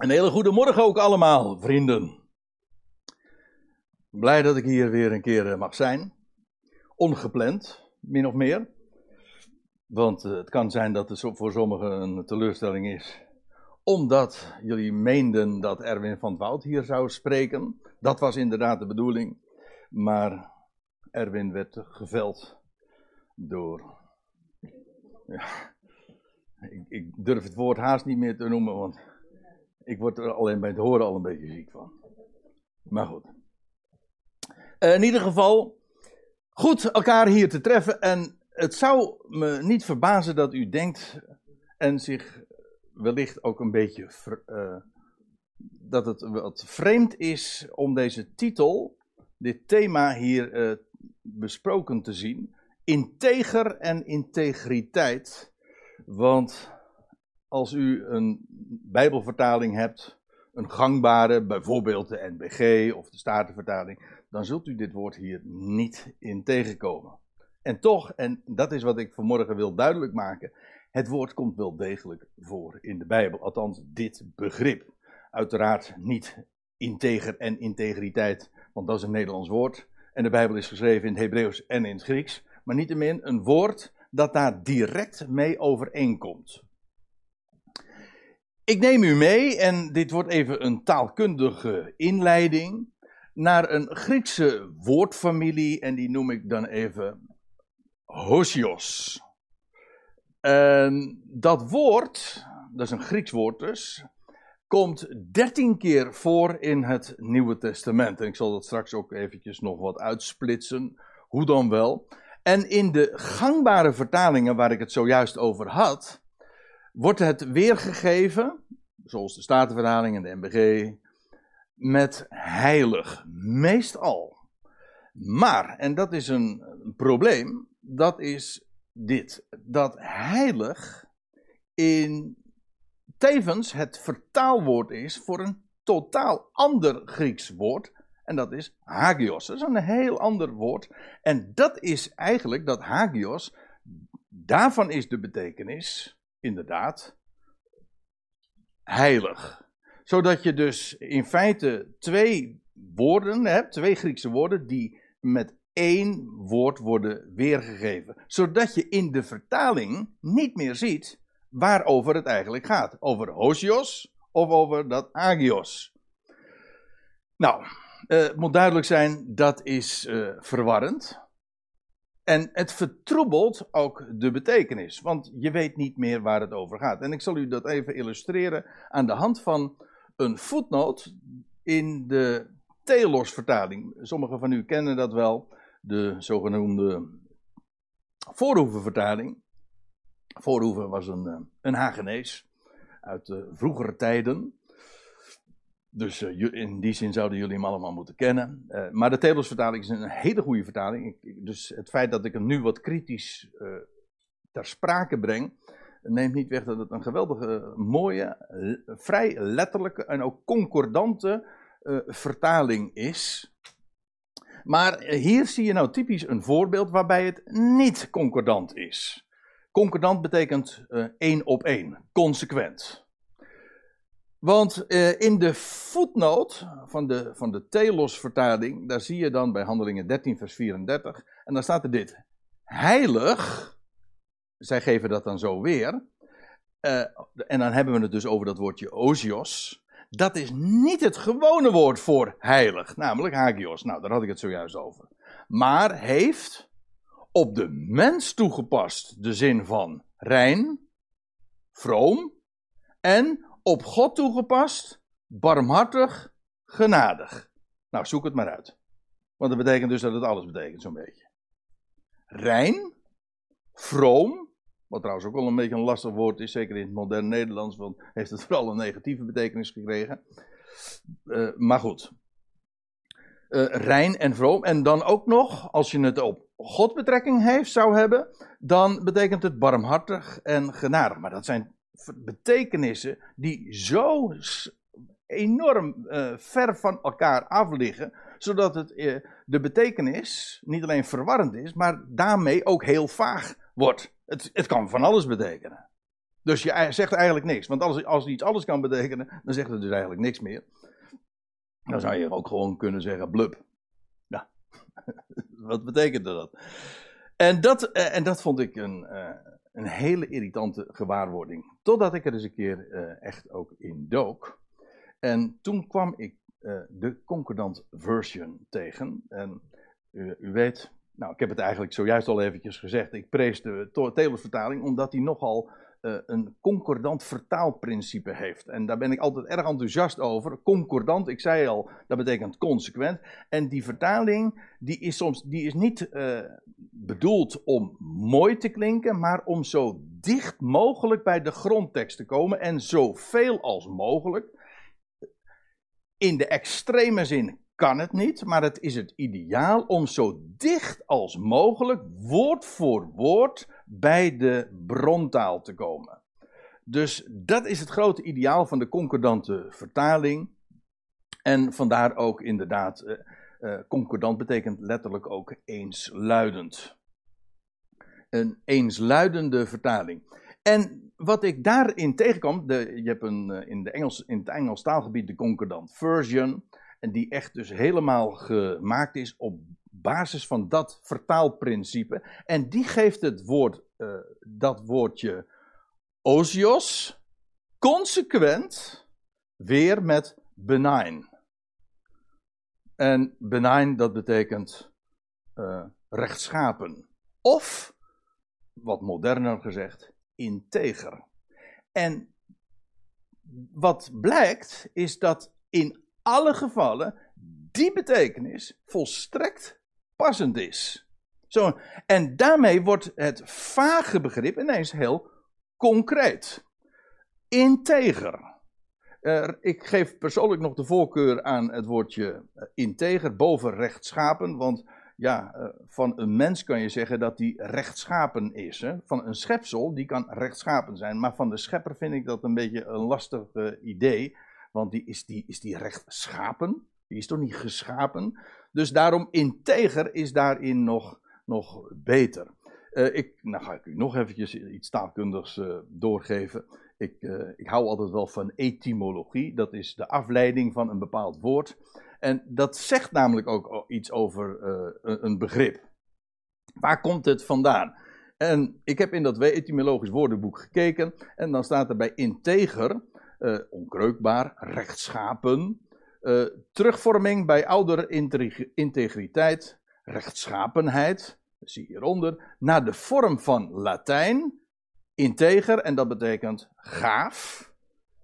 Een hele goede morgen ook allemaal, vrienden. Blij dat ik hier weer een keer eh, mag zijn. Ongepland, min of meer. Want eh, het kan zijn dat het voor sommigen een teleurstelling is. Omdat jullie meenden dat Erwin van het Woud hier zou spreken. Dat was inderdaad de bedoeling. Maar Erwin werd geveld door. Ja, ik, ik durf het woord haast niet meer te noemen, want ik word er alleen bij het horen al een beetje ziek van. Maar goed. Uh, in ieder geval, goed elkaar hier te treffen. En het zou me niet verbazen dat u denkt en zich wellicht ook een beetje. Uh, dat het wat vreemd is om deze titel, dit thema hier uh, besproken te zien. Integer en integriteit. Want als u een Bijbelvertaling hebt, een gangbare, bijvoorbeeld de NBG of de Statenvertaling, dan zult u dit woord hier niet in tegenkomen. En toch, en dat is wat ik vanmorgen wil duidelijk maken, het woord komt wel degelijk voor in de Bijbel, althans dit begrip. Uiteraard niet integer en integriteit, want dat is een Nederlands woord. En de Bijbel is geschreven in het Hebreeuws en in het Grieks, maar niettemin een woord dat daar direct mee overeenkomt. Ik neem u mee, en dit wordt even een taalkundige inleiding, naar een Griekse woordfamilie, en die noem ik dan even Hosios. En dat woord, dat is een Grieks woord dus, komt dertien keer voor in het Nieuwe Testament. En ik zal dat straks ook eventjes nog wat uitsplitsen, hoe dan wel. En in de gangbare vertalingen waar ik het zojuist over had, wordt het weergegeven, zoals de Statenvertaling en de MBG, met heilig. Meestal. Maar, en dat is een, een probleem, dat is dit. Dat heilig in tevens het vertaalwoord is voor een totaal ander Grieks woord. En dat is hagios. Dat is een heel ander woord. En dat is eigenlijk dat hagios. Daarvan is de betekenis inderdaad heilig. Zodat je dus in feite twee woorden hebt, twee Griekse woorden, die met één woord worden weergegeven. Zodat je in de vertaling niet meer ziet waarover het eigenlijk gaat. Over Hosios of over dat Agios. Nou, uh, het moet duidelijk zijn, dat is uh, verwarrend. En het vertroebelt ook de betekenis, want je weet niet meer waar het over gaat. En ik zal u dat even illustreren aan de hand van een voetnoot in de Telos-vertaling. Sommigen van u kennen dat wel, de zogenoemde Voorhoevenvertaling. Voorhoeven was een, eh, een Hagenees uit de vroegere tijden. Dus uh, in die zin zouden jullie hem allemaal moeten kennen. Uh, maar de Telos-vertaling is een hele goede vertaling. Dus het feit dat ik hem nu wat kritisch uh, ter sprake breng, neemt niet weg dat het een geweldige, mooie, vrij letterlijke en ook concordante vertaling is. Maar hier zie je nou typisch een voorbeeld waarbij het niet concordant is. Concordant betekent één op één, consequent. Want uh, in de voetnoot van de, van de Telos-vertaling, daar zie je dan bij Handelingen 13, vers 34, en daar staat er dit: Heilig, zij geven dat dan zo weer, uh, en dan hebben we het dus over dat woordje osios. Dat is niet het gewone woord voor heilig, namelijk hagios. Nou, daar had ik het zojuist over. Maar heeft op de mens toegepast de zin van rein, vroom en op God toegepast, barmhartig, genadig. Nou, zoek het maar uit. Want dat betekent dus dat het alles betekent, zo'n beetje. Rein, vroom, wat trouwens ook wel een beetje een lastig woord is, zeker in het moderne Nederlands, want heeft het vooral een negatieve betekenis gekregen. Uh, maar goed. Uh, rein en vroom. En dan ook nog, als je het op God betrekking heeft, zou hebben, dan betekent het barmhartig en genadig. Maar dat zijn betekenissen die zo enorm uh, ver van elkaar af liggen, zodat het, uh, de betekenis niet alleen verwarrend is, maar daarmee ook heel vaag wordt. Het, het kan van alles betekenen. Dus je zegt eigenlijk niks. Want als, als iets alles kan betekenen, dan zegt het dus eigenlijk niks meer. Dan zou je ook gewoon kunnen zeggen blub. Ja, wat betekende dat? En dat, eh, en dat vond ik een, eh, een hele irritante gewaarwording. Totdat ik er eens een keer eh, echt ook in dook. En toen kwam ik de Concordant Version tegen. En u, u, weet, nou, ik heb het eigenlijk zojuist al eventjes gezegd. Ik prees de Telesvertaling omdat die nogal uh, een concordant vertaalprincipe heeft. En daar ben ik altijd erg enthousiast over. Concordant, ik zei al, dat betekent consequent. En die vertaling, die is soms die is niet uh, bedoeld om mooi te klinken, maar om zo dicht mogelijk bij de grondtekst te komen en zoveel als mogelijk. In de extreme zin kan het niet, maar het is het ideaal om zo dicht als mogelijk, woord voor woord, bij de brontaal te komen. Dus dat is het grote ideaal van de concordante vertaling. En vandaar ook inderdaad, uh, uh, concordant betekent letterlijk ook eensluidend. Een eensluidende vertaling. En wat ik daarin tegenkwam, de, je hebt een, eh, in, de Engels, in het Engels taalgebied de concordant version. En die echt dus helemaal gemaakt is op basis van dat vertaalprincipe. En die geeft het woord, uh, dat woordje osios, consequent weer met benign. En benign, dat betekent uh, rechtschapen. Of, wat moderner gezegd, integer. En wat blijkt, is dat in alle gevallen die betekenis volstrekt passend is. Zo, en daarmee wordt het vage begrip ineens heel concreet. Integer. Ik geef persoonlijk nog de voorkeur aan het woordje uh, integer boven rechtschapen, want ja, uh, van een mens kan je zeggen dat die rechtschapen is. Hè? Van een schepsel, die kan rechtschapen zijn, maar van de schepper vind ik dat een beetje een lastig idee. Want die, is, die, is die rechtschapen? Die is toch niet geschapen? Dus daarom integer is daarin nog, nog beter. Uh, ik, nou ga ik u nog eventjes iets taalkundigs uh, doorgeven. Ik, uh, ik hou altijd wel van etymologie. Dat is de afleiding van een bepaald woord. En dat zegt namelijk ook iets over een, begrip. Waar komt het vandaan? En ik heb in dat etymologisch woordenboek gekeken. En dan staat er bij integer onkreukbaar, rechtschapen. Uh, terugvorming bij oudere integriteit, rechtschapenheid, zie hieronder, naar de vorm van Latijn, integer, en dat betekent gaaf,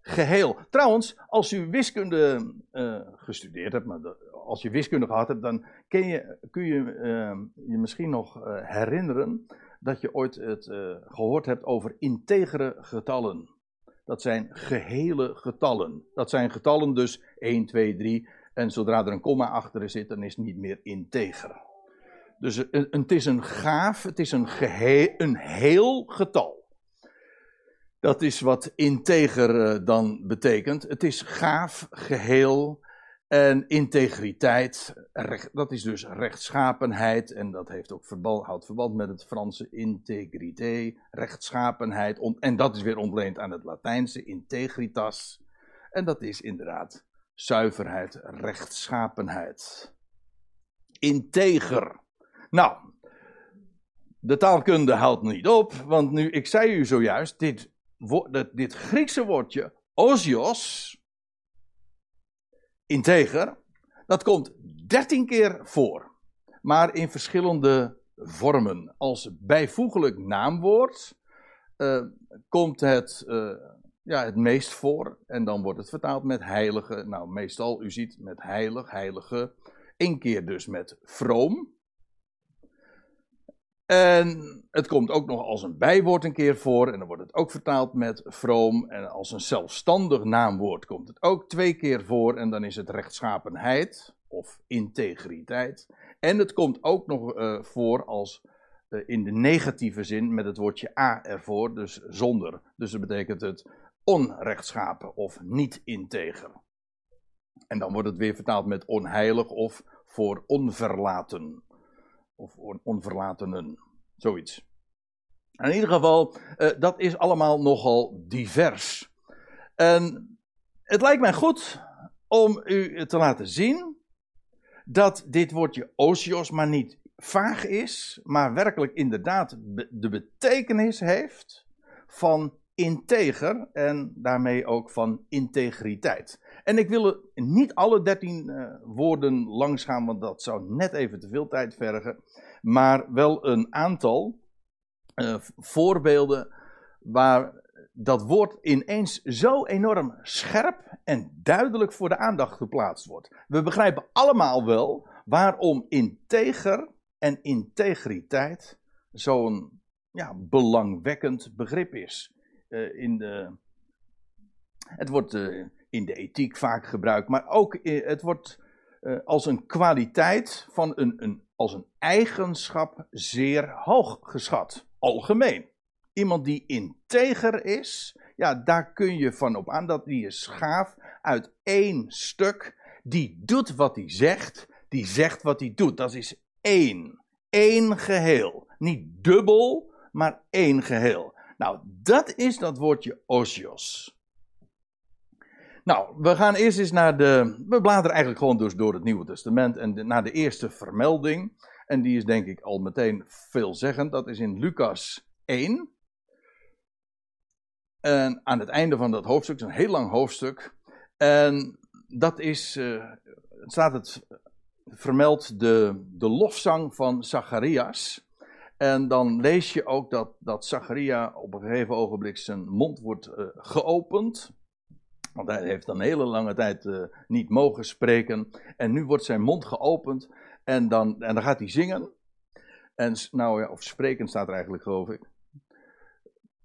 geheel. Trouwens, als u wiskunde uh, gestudeerd hebt, maar als je wiskunde gehad hebt, dan ken je, kun je uh, je misschien nog herinneren dat je ooit het gehoord hebt over integere getallen. Dat zijn gehele getallen. Dat zijn getallen dus 1, 2, 3. En zodra er een komma achter zit, dan is het niet meer integer. Dus het is een gaaf, het is een, geheel, een heel getal. Dat is wat integer eh, dan betekent. Het is gaaf, geheel, en integriteit, dat is dus rechtschapenheid. En dat heeft ook verband, houdt verband met het Franse integrité, rechtschapenheid. en dat is weer ontleend aan het Latijnse integritas. En dat is inderdaad zuiverheid, rechtschapenheid. Integer. Nou, de taalkunde houdt niet op, want nu, ik zei u zojuist, dit, dit Griekse woordje, osios, integer, dat komt dertien keer voor, maar in verschillende vormen. Als bijvoeglijk naamwoord uh, komt het, uh, ja, het meest voor en dan wordt het vertaald met heilige. Nou, meestal, u ziet, met heilig, heilige. Eén keer dus met vroom. En het komt ook nog als een bijwoord een keer voor. En dan wordt het ook vertaald met vroom. En als een zelfstandig naamwoord komt het ook twee keer voor. En dan is het rechtschapenheid of integriteit. En het komt ook nog uh, voor als uh, in de negatieve zin met het woordje a ervoor. Dus zonder. Dus dat betekent het onrechtschapen of niet integer. En dan wordt het weer vertaald met onheilig of voor onverlaten of on onverlatenen. Zoiets. In ieder geval, uh, dat is allemaal nogal divers. En het lijkt mij goed om u te laten zien dat dit woordje osios maar niet vaag is, maar werkelijk inderdaad de betekenis heeft van integer en daarmee ook van integriteit. En ik wil niet alle dertien uh, woorden langsgaan, want dat zou net even te veel tijd vergen, maar wel een aantal uh, voorbeelden waar dat woord ineens zo enorm scherp en duidelijk voor de aandacht geplaatst wordt. We begrijpen allemaal wel waarom integer en integriteit zo'n ja, belangwekkend begrip is. Uh, in de, het wordt uh, in de ethiek vaak gebruikt, maar ook in, het wordt als een kwaliteit van een, een, als een eigenschap zeer hoog geschat, algemeen. Iemand die integer is, ja, daar kun je van op aan dat die is gaaf uit één stuk. Die doet wat hij zegt, die zegt wat hij doet. Dat is één. Eén geheel. Niet dubbel, maar één geheel. Nou, dat is dat woordje osios. Nou, we gaan eerst eens naar de. We bladeren eigenlijk gewoon dus door het Nieuwe Testament en naar de eerste vermelding. En die is denk ik al meteen veelzeggend. Dat is in Lucas 1. En aan het einde van dat hoofdstuk, het is een heel lang hoofdstuk. En dat is, uh, staat het vermeld de, de lofzang van Zacharias. En dan lees je ook dat, dat Zacharia op een gegeven ogenblik zijn mond wordt uh, geopend. Want hij heeft dan een hele lange tijd uh, niet mogen spreken. En nu wordt zijn mond geopend. En dan, en dan gaat hij zingen. En, nou ja, of spreken staat er eigenlijk, geloof ik.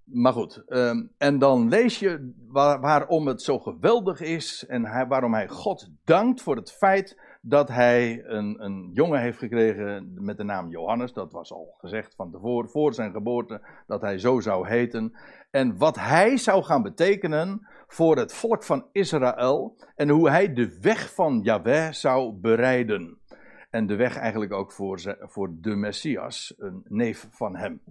Maar goed, um, en dan lees je waar, waarom het zo geweldig is en waarom hij God dankt voor het feit dat hij een, een jongen heeft gekregen met de naam Johannes. Dat was al gezegd van tevoren, voor zijn geboorte, dat hij zo zou heten. En wat hij zou gaan betekenen voor het volk van Israël en hoe hij de weg van Yahweh zou bereiden. En de weg eigenlijk ook voor, voor de Messias, een neef van hem.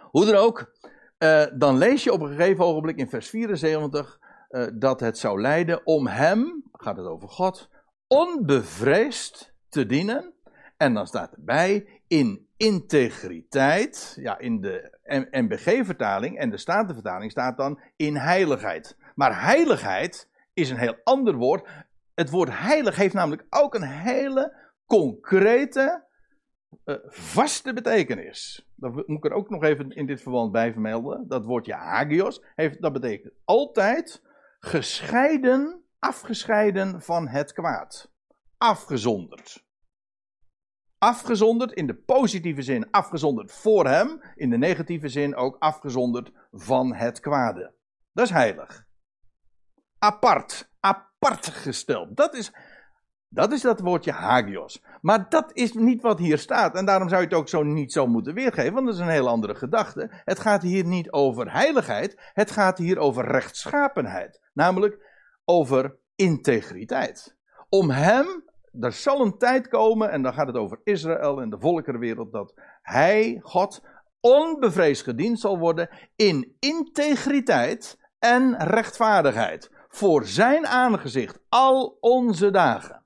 Hoe dan ook, uh, dan lees je op een gegeven ogenblik in vers 74 uh, dat het zou leiden om hem, gaat het over God, onbevreesd te dienen. En dan staat erbij in integriteit, ja, in de MBG-vertaling en de Statenvertaling staat dan in heiligheid. Maar heiligheid is een heel ander woord. Het woord heilig heeft namelijk ook een hele concrete uh, vaste betekenis. Dat moet ik er ook nog even in dit verband bij vermelden. Dat woordje hagios, heeft, dat betekent altijd gescheiden, afgescheiden van het kwaad. Afgezonderd. Afgezonderd in de positieve zin, afgezonderd voor hem. In de negatieve zin ook afgezonderd van het kwade. Dat is heilig. Apart, apart gesteld. Dat is dat is dat woordje hagios. Maar dat is niet wat hier staat. En daarom zou je het ook zo niet zo moeten weergeven, want dat is een heel andere gedachte. Het gaat hier niet over heiligheid, het gaat hier over rechtschapenheid. Namelijk over integriteit. Om hem, er zal een tijd komen, en dan gaat het over Israël en de volkerenwereld, dat hij, God, onbevreesd gediend zal worden in integriteit en rechtvaardigheid. Voor zijn aangezicht al onze dagen.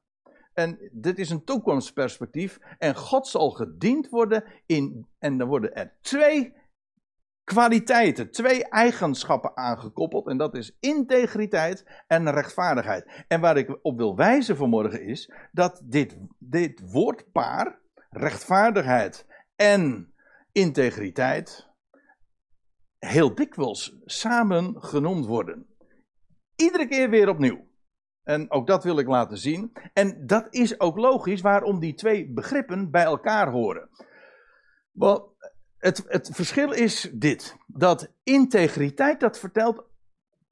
En dit is een toekomstperspectief. En God zal gediend worden in. En dan worden er twee kwaliteiten, twee eigenschappen aangekoppeld. En dat is integriteit en rechtvaardigheid. En waar ik op wil wijzen vanmorgen is dat dit, dit woordpaar, rechtvaardigheid en integriteit, heel dikwijls samen genoemd worden. Iedere keer weer opnieuw. En ook dat wil ik laten zien. En dat is ook logisch waarom die twee begrippen bij elkaar horen. Wel, het, het verschil is dit: dat integriteit dat vertelt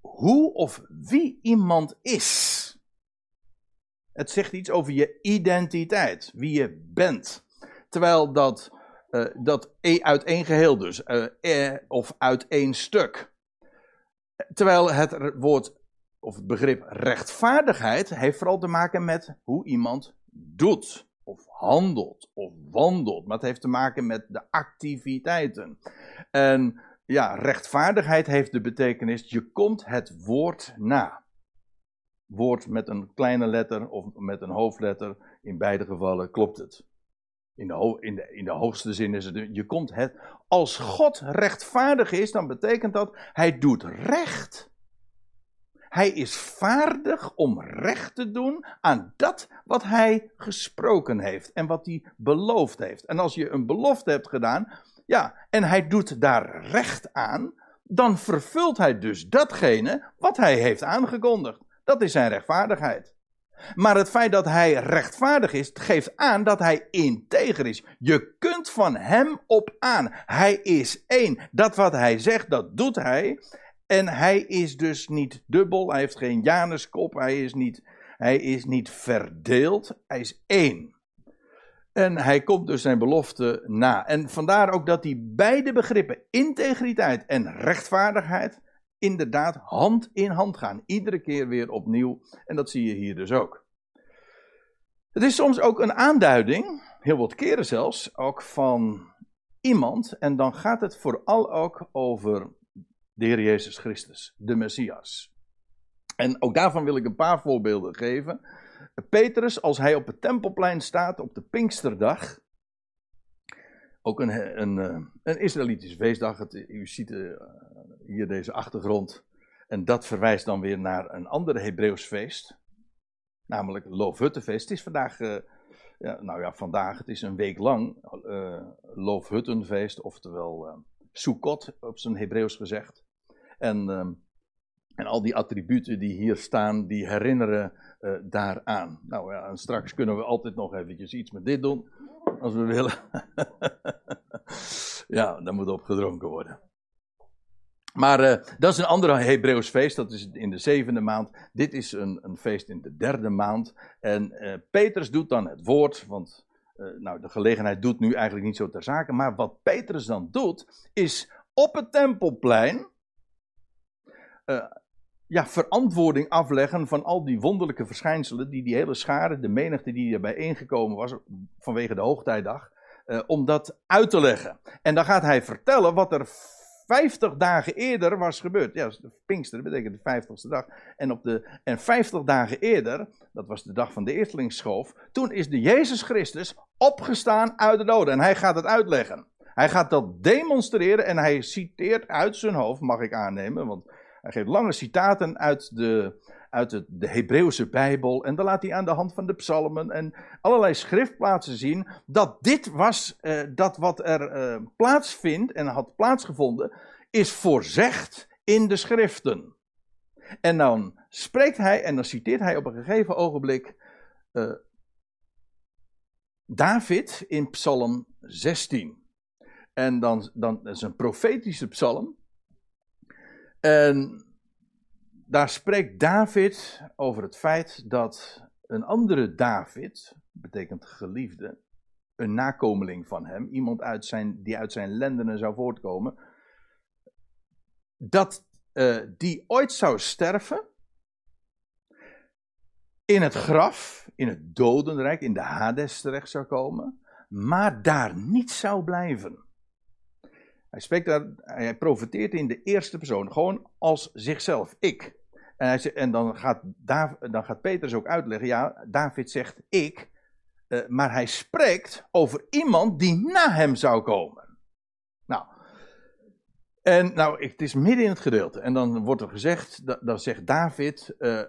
hoe of wie iemand is. Het zegt iets over je identiteit, wie je bent. Terwijl dat, uh, dat e, uit één geheel dus, uh, of uit één stuk. Terwijl het woord of het begrip rechtvaardigheid heeft vooral te maken met hoe iemand doet. Of handelt of wandelt. Maar het heeft te maken met de activiteiten. En ja, rechtvaardigheid heeft de betekenis, je komt het woord na. Woord met een kleine letter of met een hoofdletter, in beide gevallen klopt het. In de, in, de, in de hoogste zin is het, je komt het, als God rechtvaardig is, dan betekent dat, hij doet recht. Hij is vaardig om recht te doen aan dat wat hij gesproken heeft en wat hij beloofd heeft. En als je een belofte hebt gedaan, ja, en hij doet daar recht aan, dan vervult hij dus datgene wat hij heeft aangekondigd. Dat is zijn rechtvaardigheid. Maar het feit dat hij rechtvaardig is, geeft aan dat hij integer is. Je kunt van hem op aan. Hij is één. Dat wat hij zegt, dat doet hij. En hij is dus niet dubbel. Hij heeft geen Januskop. Hij is niet, hij is niet verdeeld. Hij is één. En hij komt dus zijn belofte na. En vandaar ook dat die beide begrippen, integriteit en rechtvaardigheid, inderdaad hand in hand gaan. Iedere keer weer opnieuw. En dat zie je hier dus ook. Het is soms ook een aanduiding, heel wat keren zelfs, ook van iemand. En dan gaat het vooral ook over de Heer Jezus Christus, de Messias. En ook daarvan wil ik een paar voorbeelden geven. Petrus, als hij op het tempelplein staat op de Pinksterdag. Ook een, een, eh, een feestdag. Het, u ziet uh, hier deze achtergrond. En dat verwijst dan weer naar een ander Hebreeuws feest. Namelijk Loofhuttenfeest. Het is vandaag, uh, ja, nou ja, vandaag, het is een week lang uh, Loofhuttenfeest. Oftewel Sukkot, op zijn Hebreeuws gezegd. En, ehm, en al die attributen die hier staan, die herinneren daaraan. Nou ja, en straks kunnen we altijd nog eventjes iets met dit doen. Als we willen. ja, dan moet opgedronken worden. Maar uh, dat is een ander Hebreeuws feest, dat is in de zevende maand. Dit is een, een feest in de derde maand. En uh, Petrus doet dan het woord, want nou, de gelegenheid doet nu eigenlijk niet zo ter zake. Maar wat Petrus dan doet, is op het tempelplein ja, verantwoording afleggen van al die wonderlijke verschijnselen die die hele schade, de menigte die erbij ingekomen was vanwege de hoogtijdag, om dat uit te leggen. En dan gaat hij vertellen wat er 50 dagen eerder was gebeurd. Ja, Pinkster betekent de 50ste dag. En, op de, en 50 dagen eerder, dat was de dag van de eerstelingsschoof, toen is de Jezus Christus opgestaan uit de doden. En hij gaat het uitleggen. Hij gaat dat demonstreren en hij citeert uit zijn hoofd, mag ik aannemen, want hij geeft lange citaten uit de, uit de, de Hebreeuwse Bijbel. En dan laat hij aan de hand van de psalmen en allerlei schriftplaatsen zien dat dit was, uh, dat wat er uh, plaatsvindt en had plaatsgevonden, is voorzegd in de schriften. En dan spreekt hij en dan citeert hij op een gegeven ogenblik uh, David in Psalm 16. En dan, dan is een profetische psalm. En daar spreekt David over het feit dat een andere David, betekent geliefde, een nakomeling van hem, iemand uit zijn, die uit zijn lendenen zou voortkomen, dat uh, die ooit zou sterven in het graf, in het dodenrijk, in de Hades terecht zou komen, maar daar niet zou blijven. Hij, spreekt daar, hij profeteert in de eerste persoon, gewoon als zichzelf, ik. En, hij, en dan, gaat David, dan gaat Petrus ook uitleggen, ja, David zegt ik, uh, maar hij spreekt over iemand die na hem zou komen. Nou, en nou, het is midden in het gedeelte. En dan wordt er gezegd, dan zegt David uh,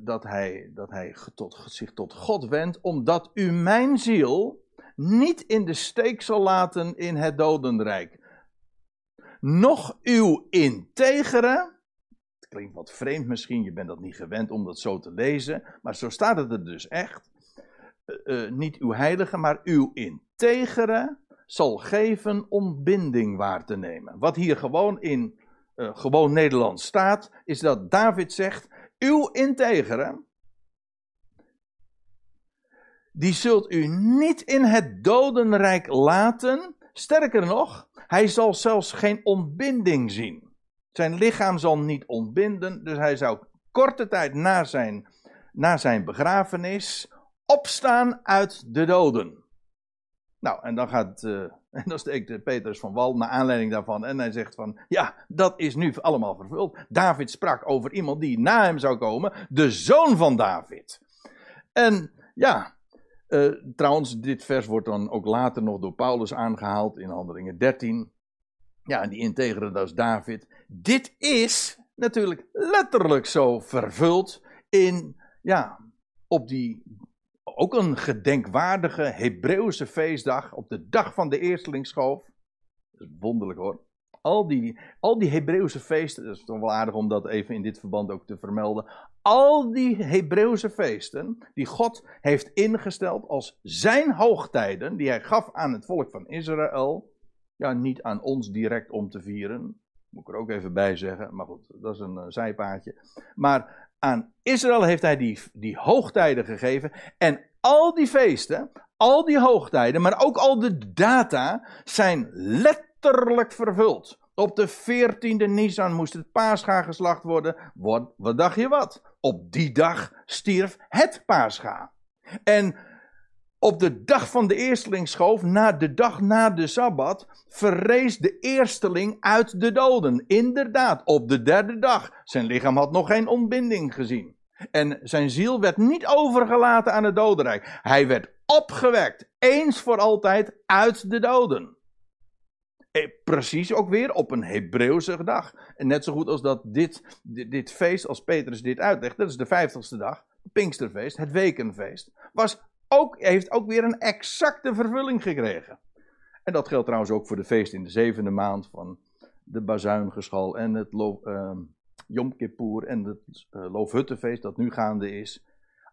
dat hij, dat hij tot, zich tot God wendt, omdat u mijn ziel niet in de steek zal laten in het dodenrijk nog uw integere. Het klinkt wat vreemd misschien, je bent dat niet gewend om dat zo te lezen, maar zo staat het er dus echt. Uh, uh, niet uw heilige, maar uw integere zal geven om binding waar te nemen. Wat hier gewoon in uh, gewoon Nederlands staat, is dat David zegt: Uw integere, die zult u niet in het dodenrijk laten. Sterker nog, hij zal zelfs geen ontbinding zien. Zijn lichaam zal niet ontbinden, dus hij zou korte tijd na zijn, na zijn begrafenis opstaan uit de doden. Nou, en dan gaat, uh, en dan steekt Petrus van Wal naar aanleiding daarvan en hij zegt van, ja, dat is nu allemaal vervuld. David sprak over iemand die na hem zou komen, de zoon van David. En ja, uh, trouwens, dit vers wordt dan ook later nog door Paulus aangehaald in Handelingen 13. Ja, en die integere, dat is David. Dit is natuurlijk letterlijk zo vervuld in, ja, op die ook een gedenkwaardige Hebreeuwse feestdag, op de dag van de eerstelingsschoof. Dat is wonderlijk hoor. Al die, al die Hebreeuwse feesten, dat is toch wel aardig om dat even in dit verband ook te vermelden. Al die Hebreeuwse feesten die God heeft ingesteld als zijn hoogtijden, die hij gaf aan het volk van Israël. Ja, niet aan ons direct om te vieren. Moet ik er ook even bij zeggen, maar goed, dat is een uh, zijpaadje. Maar aan Israël heeft hij die, die hoogtijden gegeven. En al die feesten, al die hoogtijden, maar ook al de data zijn letterlijk vervuld. Op de 14e Nisan moest het paascha geslacht worden. Wat, wat dacht je wat? Op die dag stierf het paascha. En op de dag van de eerstelingsschoof, na de dag na de Sabbat, verrees de eersteling uit de doden. Inderdaad, op de derde dag. Zijn lichaam had nog geen ontbinding gezien. En zijn ziel werd niet overgelaten aan het dodenrijk. Hij werd opgewekt, eens voor altijd, uit de doden. Eh, precies ook weer op een Hebreeuwse dag. En net zo goed als dat dit, dit, feest, als Petrus dit uitlegt, dat is de vijftigste dag, Pinksterfeest, het wekenfeest, was ook, heeft ook weer een exacte vervulling gekregen. En dat geldt trouwens ook voor de feest in de zevende maand van de bazuingeschal en het uh, Yom Kippur en het uh, Loofhuttenfeest dat nu gaande is.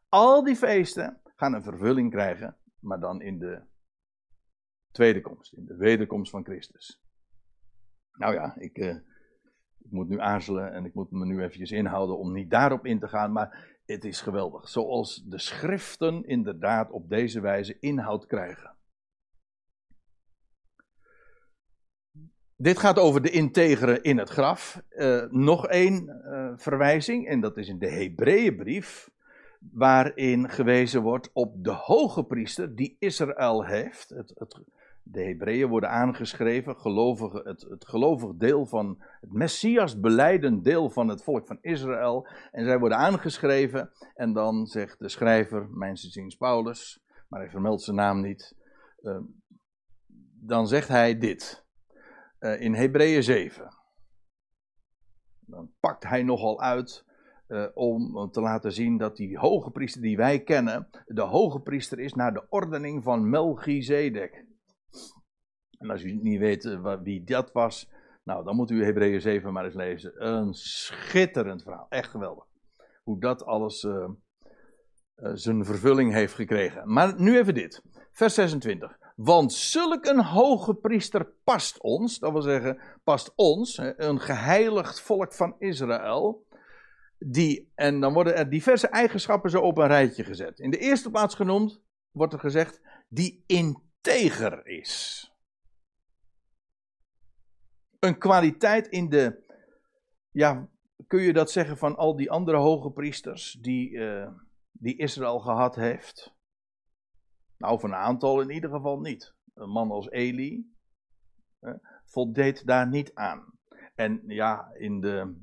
Al die feesten gaan een vervulling krijgen, maar dan in de tweede komst, in de wederkomst van Christus. Nou ja, ik, uh, ik moet nu aarzelen en ik moet me nu eventjes inhouden om niet daarop in te gaan, maar het is geweldig. Zoals de schriften inderdaad op deze wijze inhoud krijgen. Dit gaat over de integere in het graf. Uh, nog één uh, verwijzing, en dat is in de Hebreeënbrief, waarin gewezen wordt op de hoge priester die Israël heeft. Het, het, de Hebreeën worden aangeschreven, het, het gelovig deel van het Messias beleidend deel van het volk van Israël. En zij worden aangeschreven en dan zegt de schrijver, mijn Paulus, maar hij vermeldt zijn naam niet, uh, dan zegt hij dit uh, in Hebreeën 7. Dan pakt hij nogal uit uh, om te laten zien dat die hoge priester die wij kennen, de hoge priester is naar de ordening van Melchizedek. En als u niet weet uh, wie dat was, nou dan moet u Hebreeën 7 maar eens lezen. Een schitterend verhaal, echt geweldig. Hoe dat alles zijn vervulling heeft gekregen. Maar nu even dit, vers 26. Want zulk een hoge priester past ons, dat wil zeggen, past ons, een geheiligd volk van Israël. Die, en dan worden er diverse eigenschappen zo op een rijtje gezet. In de eerste plaats genoemd wordt er gezegd, die integer is. Een kwaliteit in de, ja, kun je dat zeggen van al die andere hoge priesters die, uh, die Israël gehad heeft? Nou, van een aantal in ieder geval niet. Een man als Eli eh, voldeed daar niet aan. En ja, in de,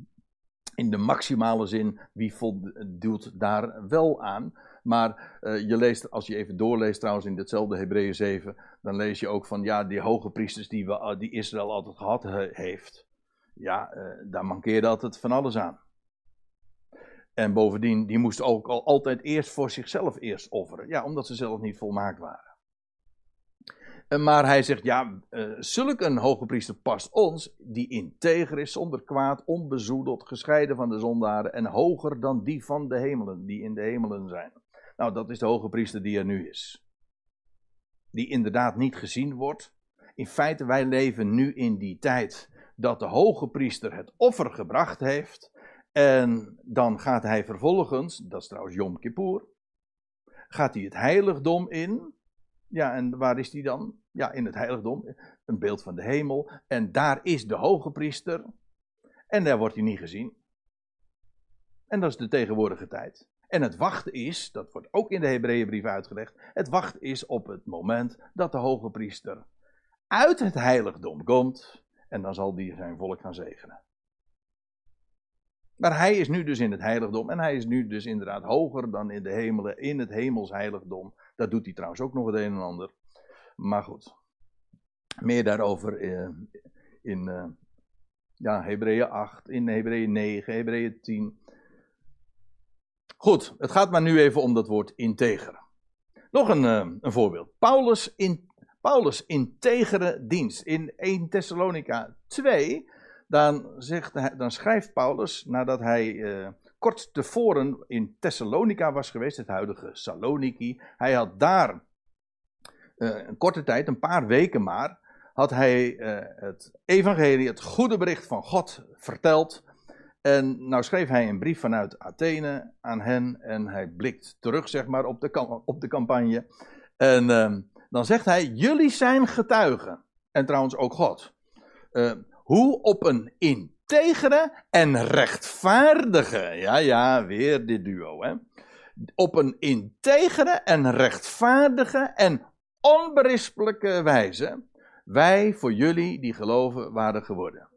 in de maximale zin, wie voldoet daar wel aan? Maar uh, je leest, als je even doorleest trouwens in ditzelfde Hebreeën 7, dan lees je ook van ja, die hoge priesters die, we, die Israël altijd gehad heeft. Ja, uh, daar mankeerde altijd van alles aan. En bovendien, die moesten ook al altijd eerst voor zichzelf eerst offeren. Ja, omdat ze zelf niet volmaakt waren. Maar hij zegt, ja, uh, zulk een hoge priester past ons, die integer is, zonder kwaad, onbezoedeld, gescheiden van de zondaren en hoger dan die van de hemelen, die in de hemelen zijn. Nou, dat is de hoge priester die er nu is. Die inderdaad niet gezien wordt. In feite, wij leven nu in die tijd dat de hoge priester het offer gebracht heeft. En dan gaat hij vervolgens, dat is trouwens Yom Kippur, gaat hij het heiligdom in. Ja, en waar is hij dan? Ja, in het heiligdom, een beeld van de hemel. En daar is de hoge priester. En daar wordt hij niet gezien. En dat is de tegenwoordige tijd. En het wachten is, dat wordt ook in de Hebreeënbrief uitgelegd, het wachten is op het moment dat de hoge priester uit het heiligdom komt en dan zal die zijn volk gaan zegenen. Maar hij is nu dus in het heiligdom en hij is nu dus inderdaad hoger dan in de hemelen, in het hemels heiligdom. Dat doet hij trouwens ook nog het een en ander. Maar goed, meer daarover eh, in uh, ja, Hebreeën 8, in Hebreeën 9, Hebreeën 10. Goed, het gaat maar nu even om dat woord integer. Nog een, uh, een voorbeeld. Paulus, in, Paulus integere dienst. In 1 Thessalonica 2, dan, zegt, dan schrijft Paulus, nadat hij uh, kort tevoren in Thessalonica was geweest, het huidige Saloniki. Hij had daar uh, een korte tijd, een paar weken maar, had hij het evangelie, het goede bericht van God verteld. En nou schreef hij een brief vanuit Athene aan hen en hij blikt terug zeg maar op de, op de campagne. En uh, dan zegt hij, jullie zijn getuigen. En trouwens ook God. Uh, hoe op een integere en rechtvaardige, ja ja, weer dit duo hè. Op een integere en rechtvaardige en onberispelijke wijze wij voor jullie die geloven waren geworden.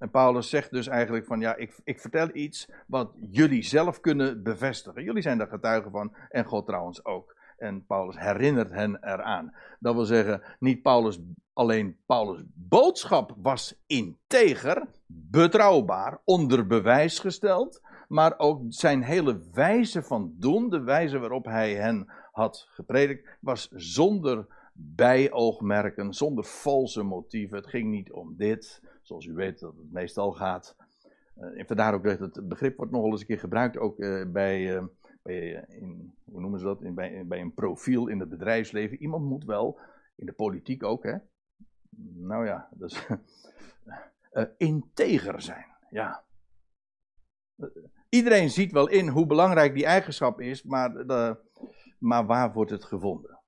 En Paulus zegt dus eigenlijk van ja, ik, ik vertel iets wat jullie zelf kunnen bevestigen. Jullie zijn daar getuigen van en God trouwens ook. En Paulus herinnert hen eraan. Dat wil zeggen, niet Paulus, alleen Paulus' boodschap was integer, betrouwbaar, onder bewijs gesteld. Maar ook zijn hele wijze van doen, de wijze waarop hij hen had gepredikt, was zonder bijoogmerken, zonder valse motieven. Het ging niet om dit, zoals u weet dat het meestal gaat. Uh, en vandaar ook dat het begrip wordt nog wel eens een keer gebruikt, ook uh, bij, uh, bij in, hoe noemen ze dat, in, bij, bij een profiel in het bedrijfsleven. Iemand moet wel, in de politiek ook, hè. Nou ja, dus integer zijn, ja. Iedereen ziet wel in hoe belangrijk die eigenschap is, maar, maar waar wordt het gevonden?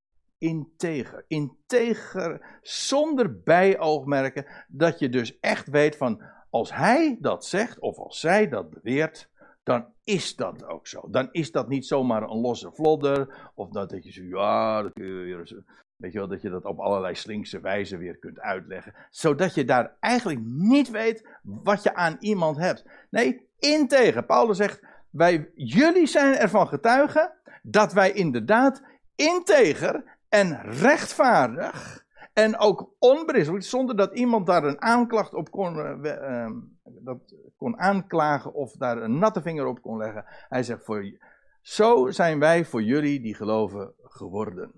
Integer. Integer, zonder bijoogmerken, dat je dus echt weet van, als hij dat zegt of als zij dat beweert, dan is dat ook zo. Dan is dat niet zomaar een losse vlodder, of dat, je zo, ja, dat je, weet je wel, dat je dat op allerlei slinkse wijze weer kunt uitleggen, zodat je daar eigenlijk niet weet wat je aan iemand hebt. Nee, integer. Paulus zegt, wij, jullie zijn ervan getuigen dat wij inderdaad integer en rechtvaardig en ook onberispelijk, zonder dat iemand daar een aanklacht op kon, uh, dat kon aanklagen of daar een natte vinger op kon leggen. Hij zegt, voor, zo zijn wij voor jullie die geloven geworden.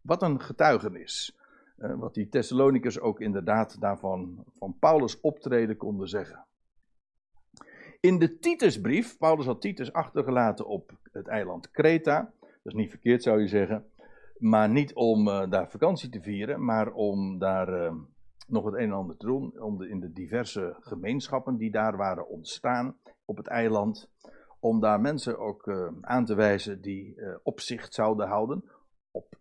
Wat een getuigenis. Uh, wat die Thessalonicus ook inderdaad daarvan van Paulus optreden konden zeggen. In de Titusbrief, Paulus had Titus achtergelaten op het eiland Kreta. Dat is niet verkeerd zou je zeggen. Maar niet om uh, daar vakantie te vieren, maar om daar uh, nog het een en ander te doen. Om de, in de diverse gemeenschappen die daar waren ontstaan op het eiland. Om daar mensen ook uh, aan te wijzen die opzicht zouden houden. Op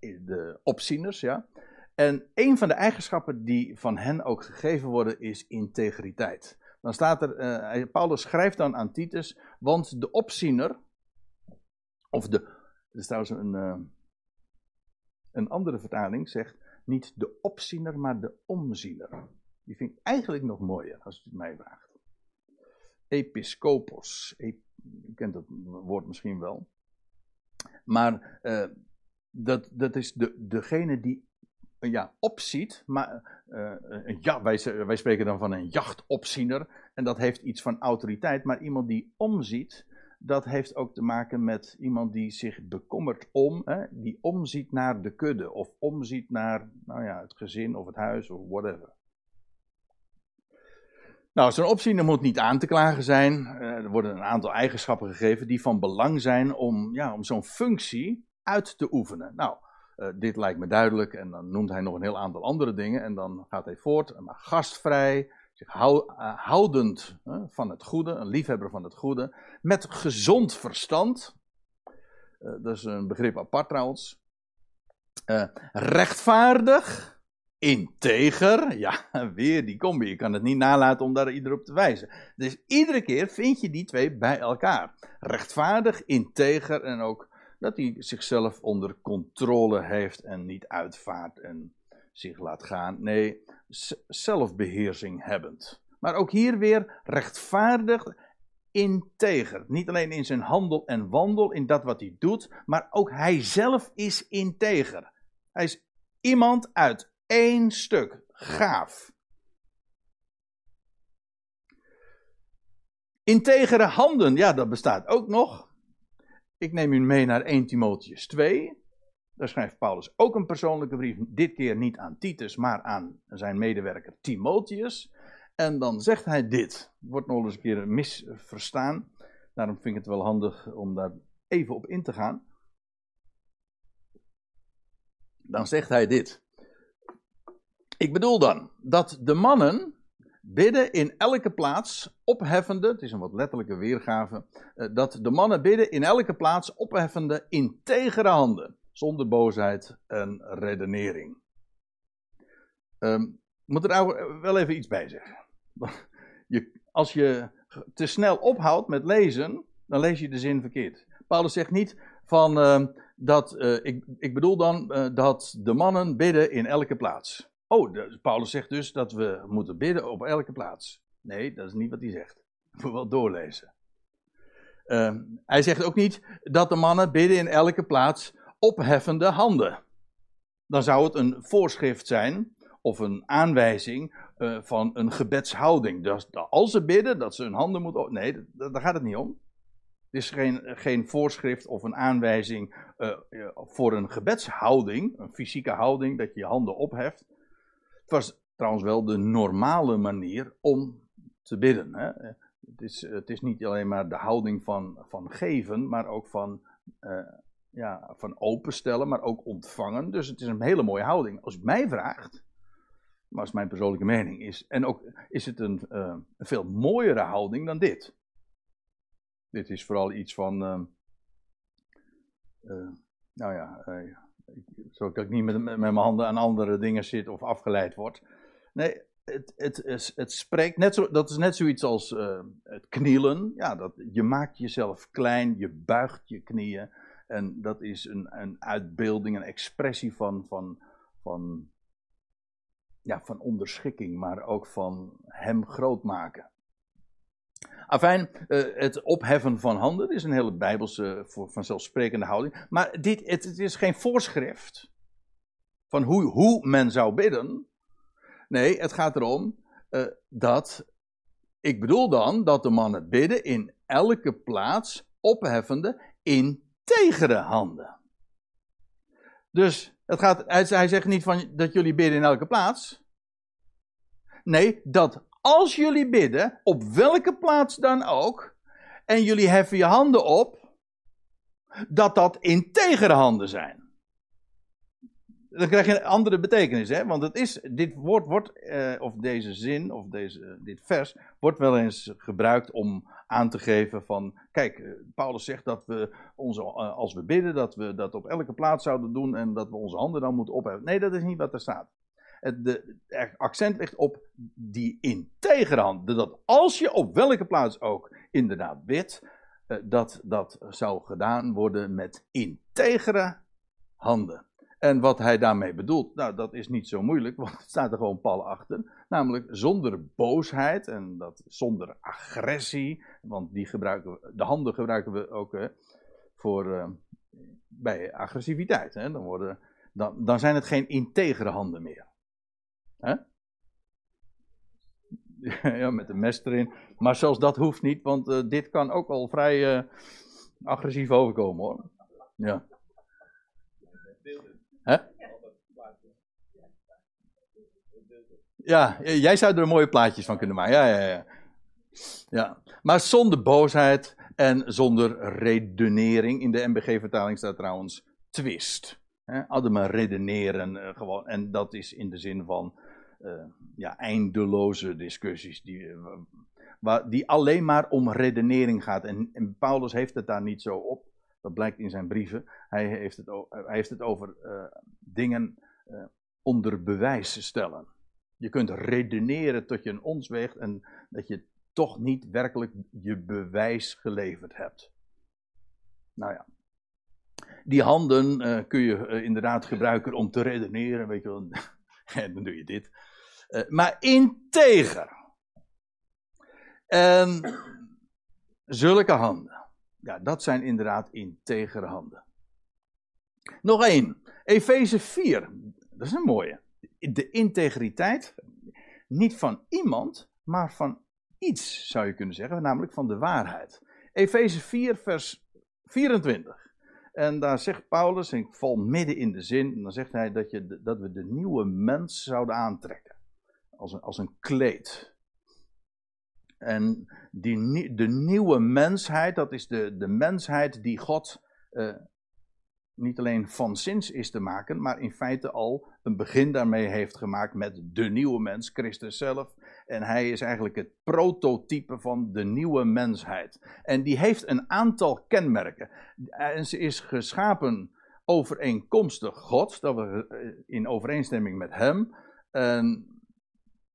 de opzieners, ja. En een van de eigenschappen die van hen ook gegeven worden is integriteit. Dan staat er, Paulus schrijft dan aan Titus, want de opziener, of de, er is trouwens een, een andere vertaling zegt niet de opziener, maar de omziener. Die vind ik eigenlijk nog mooier, als u het mij vraagt. Episcopos. E u kent dat woord misschien wel. Maar uh, dat, dat is de, degene die ja, opziet. Maar uh, ja, wij, wij spreken dan van een jachtopziener. En dat heeft iets van autoriteit. Maar iemand die omziet, dat heeft ook te maken met iemand die zich bekommert om, hè, die omziet naar de kudde of omziet naar nou ja, het gezin of het huis of whatever. Nou, zo'n opziener moet niet aan te klagen zijn. Eh, er worden een aantal eigenschappen gegeven die van belang zijn om, ja, om zo'n functie uit te oefenen. Nou, uh, dit lijkt me duidelijk en dan noemt hij nog een heel aantal andere dingen en dan gaat hij voort. Maar gastvrij, eh, houdend van het goede, een liefhebber van het goede, met gezond verstand. Uh, dat is een begrip apart trouwens. Uh, rechtvaardig. integer. Ja, weer die combi. Je kan het niet nalaten om daar ieder op te wijzen. Dus iedere keer vind je die twee bij elkaar. Rechtvaardig, integer en ook dat hij zichzelf onder controle heeft en niet uitvaart en zich laat gaan. Nee, zelfbeheersing hebbend. Maar ook hier weer rechtvaardig, integer. Niet alleen in zijn handel en wandel, in dat wat hij doet, maar ook hij zelf is integer. Hij is iemand uit één stuk. Gaaf. Integere handen, ja, dat bestaat ook nog. Ik neem u mee naar 1 Timotheus 2. Daar schrijft Paulus ook een persoonlijke brief. Dit keer niet aan Titus, maar aan zijn medewerker Timotheus. En dan zegt hij dit. Wordt nog eens een keer misverstaan. Daarom vind ik het wel handig om daar even op in te gaan. Dan zegt hij dit. Ik bedoel dan dat de mannen bidden in elke plaats opheffende, het is een wat letterlijke weergave, eh, dat de mannen bidden in elke plaats opheffende integere handen, zonder boosheid en redenering. Um, moet er wel even iets bij zeggen. Je, als je te snel ophoudt met lezen, dan lees je de zin verkeerd. Paulus zegt niet van uh, dat, uh, ik, ik bedoel dan uh, dat de mannen bidden in elke plaats. Oh, Paulus zegt dus dat we moeten bidden op elke plaats. Nee, dat is niet wat hij zegt. Ik moet wel doorlezen. Uh, hij zegt ook niet dat de mannen bidden in elke plaats opheffende handen. Dan zou het een voorschrift zijn of een aanwijzing uh, van een gebedshouding. Dus als ze bidden, dat ze hun handen moeten. Nee, daar gaat het niet om. Het is geen, geen voorschrift of een aanwijzing uh, voor een gebedshouding, een fysieke houding, dat je je handen opheft. Het was trouwens wel de normale manier om te bidden. Hè? Het, is, het is niet alleen maar de houding van, van geven, maar ook van, ja, van openstellen, maar ook ontvangen. Dus het is een hele mooie houding. Als mij vraagt, maar als mijn persoonlijke mening is, en ook is het een, uh, een veel mooiere houding dan dit. Dit is vooral iets van, uh, nou ja, zodat ik niet met, met, mijn handen aan andere dingen zit of afgeleid word. Nee, het, het, het, spreekt net zo, dat is net zoiets als het knielen. Ja, dat, je maakt jezelf klein, je buigt je knieën. En dat is een, een uitbeelding, een expressie van, van, van, ja, van onderschikking, maar ook van hem groot maken. Afijn, uh, het opheffen van handen is een hele bijbelse, voor, vanzelfsprekende houding. Maar dit, het, is geen voorschrift van hoe, hoe men zou bidden. Nee, het gaat erom uh, dat, ik bedoel dan dat de mannen bidden in elke plaats opheffende integere handen. Dus het gaat, hij zegt niet van dat jullie bidden in elke plaats. Nee, dat als jullie bidden, op welke plaats dan ook, en jullie heffen je handen op, dat dat integere handen zijn. Dan krijg je een andere betekenis, hè? want het is, dit woord wordt, eh, of deze zin, of deze, dit vers, wordt wel eens gebruikt om aan te geven van, kijk, eh, Paulus zegt dat we, onze, eh, als we bidden, dat we dat op elke plaats zouden doen en dat we onze handen dan moeten opheffen. Nee, dat is niet wat er staat het de, accent ligt op die integere hand. Dat als je op welke plaats ook inderdaad bidt, eh, dat dat zou gedaan worden met integere handen. En wat hij daarmee bedoelt, nou dat is niet zo moeilijk, want het staat er gewoon pal achter. Namelijk zonder boosheid en dat zonder agressie, want die gebruiken de handen gebruiken we ook hè, voor, uh, bij agressiviteit. Hè. Dan, worden, dan, dan zijn het geen integere handen meer. Hè? ja, met een mes erin. Maar zelfs dat hoeft niet, want uh, dit kan ook al vrij uh, agressief overkomen hoor. Ja. Ja, jij zou er mooie plaatjes van kunnen maken. Ja, ja, ja. ja. Maar zonder boosheid en zonder redenering. In de MBG-vertaling staat trouwens twist. Maar redeneren uh, gewoon. En dat is in de zin van uh, ja, eindeloze discussies die, uh, waar, die alleen maar om redenering gaat. En, Paulus heeft het daar niet zo op. Dat blijkt in zijn brieven. Hij heeft het, hij heeft het over uh, dingen onder bewijs stellen. Je kunt redeneren tot je een ons en dat je toch niet werkelijk je bewijs geleverd hebt. Nou ja. Die handen uh, kun je inderdaad gebruiken om te redeneren, weet je wel. en dan doe je dit. Maar integer. En zulke handen. Ja, dat zijn inderdaad integere handen. Nog één. Efeze 4. Dat is een mooie. De integriteit, niet van iemand, maar van iets, zou je kunnen zeggen, namelijk van de waarheid. Efeze 4, vers 24. En daar zegt Paulus, en ik val midden in de zin, en dan zegt hij dat, je, dat we de nieuwe mens zouden aantrekken. Als een, als een kleed. En die, de nieuwe mensheid, dat is de, de mensheid die God uh, niet alleen van zins is te maken, maar in feite al een begin daarmee heeft gemaakt met de nieuwe mens, Christus zelf. En hij is eigenlijk het prototype van de nieuwe mensheid. En die heeft een aantal kenmerken. En ze is geschapen overeenkomstig God, dat we eh, in overeenstemming met Hem. En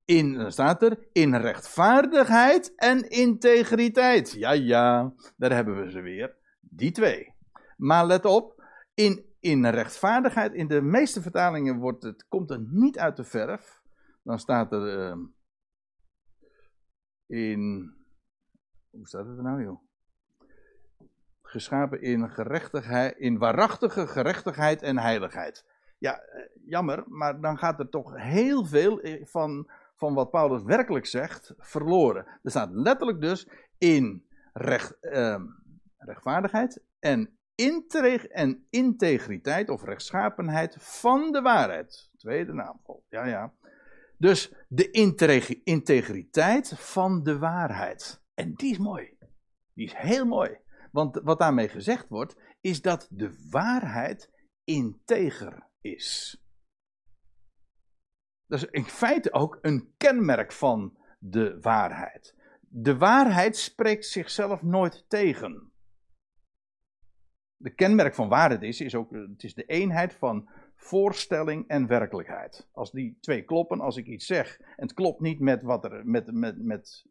in, staat er, in rechtvaardigheid en integriteit. Ja, ja, daar hebben we ze weer. Die twee. Maar let op, in, in rechtvaardigheid, in de meeste vertalingen wordt het, komt het niet uit de verf. Dan staat er uh, in. Hoe staat het er nou, joh? Geschapen in gerechtigheid, in waarachtige gerechtigheid en heiligheid. Ja, eh, jammer, maar dan gaat er toch heel veel eh, van, van wat Paulus werkelijk zegt verloren. Er staat letterlijk dus in recht, uh, rechtvaardigheid en en integriteit of rechtschapenheid van de waarheid. Tweede naamvol. Ja, ja. Dus de integriteit van de waarheid. En die is mooi. Die is heel mooi. Want wat daarmee gezegd wordt, is dat de waarheid integer is. Dat is in feite ook een kenmerk van de waarheid. De waarheid spreekt zichzelf nooit tegen de kenmerk van waarheid is, is ook, het is de eenheid van voorstelling en werkelijkheid. Als die twee kloppen, als ik iets zeg en het klopt niet met, wat er, met, met, met,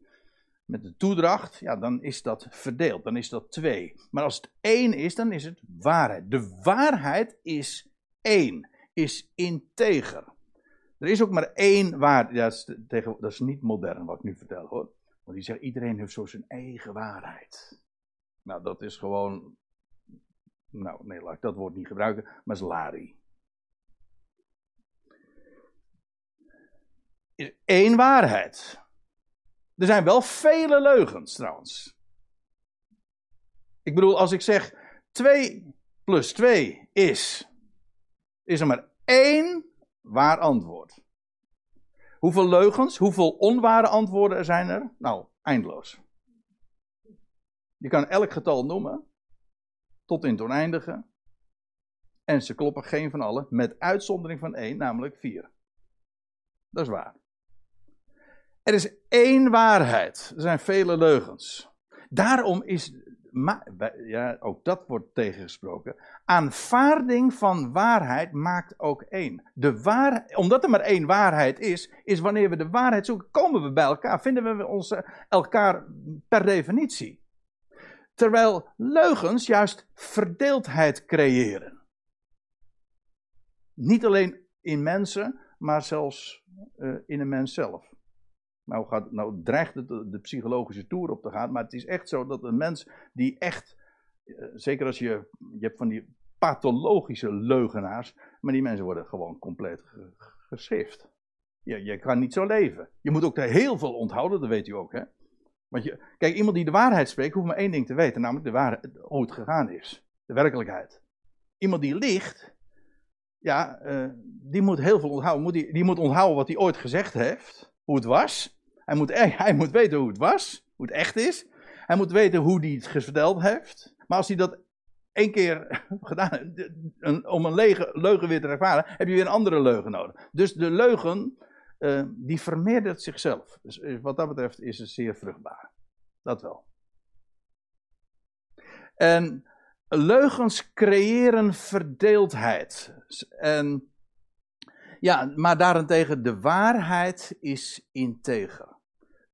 met de toedracht, ja, dan is dat verdeeld, dan is dat twee. Maar als het één is, dan is het waarheid. De waarheid is één, is integer. Er is ook maar één waarheid. Ja, dat, dat is niet modern wat ik nu vertel hoor. Want die zegt iedereen heeft zo zijn eigen waarheid. Nou, dat is gewoon nou, nee, laat ik dat woord niet gebruiken, maar is lari. Is één waarheid. Er zijn wel vele leugens trouwens. Ik bedoel, als ik zeg 2 plus 2 is, is er maar één waar antwoord. Hoeveel leugens, hoeveel onware antwoorden zijn er? Nou, eindeloos. Je kan elk getal noemen tot in het oneindige. En ze kloppen geen van allen, met uitzondering van één, namelijk vier. Dat is waar. Er is één waarheid. Er zijn vele leugens. Daarom is, ja, ook dat wordt tegengesproken. Aanvaarding van waarheid maakt ook één. De waar, omdat er maar één waarheid is, is wanneer we de waarheid zoeken, komen we bij elkaar. Vinden we ons elkaar per definitie. Terwijl leugens juist verdeeldheid creëren. Niet alleen in mensen, maar zelfs uh, in een mens zelf. Nou, gaat, nou dreigt het de, psychologische toer op te gaan, maar het is echt zo dat een mens die echt, uh, zeker als je, je hebt van die pathologische leugenaars, maar die mensen worden gewoon compleet geschift. Je, je kan niet zo leven. Je moet ook heel veel onthouden, dat weet u ook, hè. Want je, kijk, iemand die de waarheid spreekt, hoeft maar één ding te weten, namelijk de waarheid, hoe het gegaan is. De werkelijkheid. Iemand die liegt, ja, uh, die moet heel veel onthouden. Moet die, die moet onthouden wat hij ooit gezegd heeft, hoe het was. Hij moet, hij moet weten hoe het was, hoe het echt is. Hij moet weten hoe hij het verteld heeft. Maar als hij dat één keer gedaan heeft, om een leugen weer te ervaren, heb je weer een andere leugen nodig. Dus de leugen uh, die vermeerdert zichzelf. Dus eh, wat dat betreft is het zeer vruchtbaar. Dat wel. En leugens creëren verdeeldheid. En Ja, maar daarentegen, de waarheid is integer.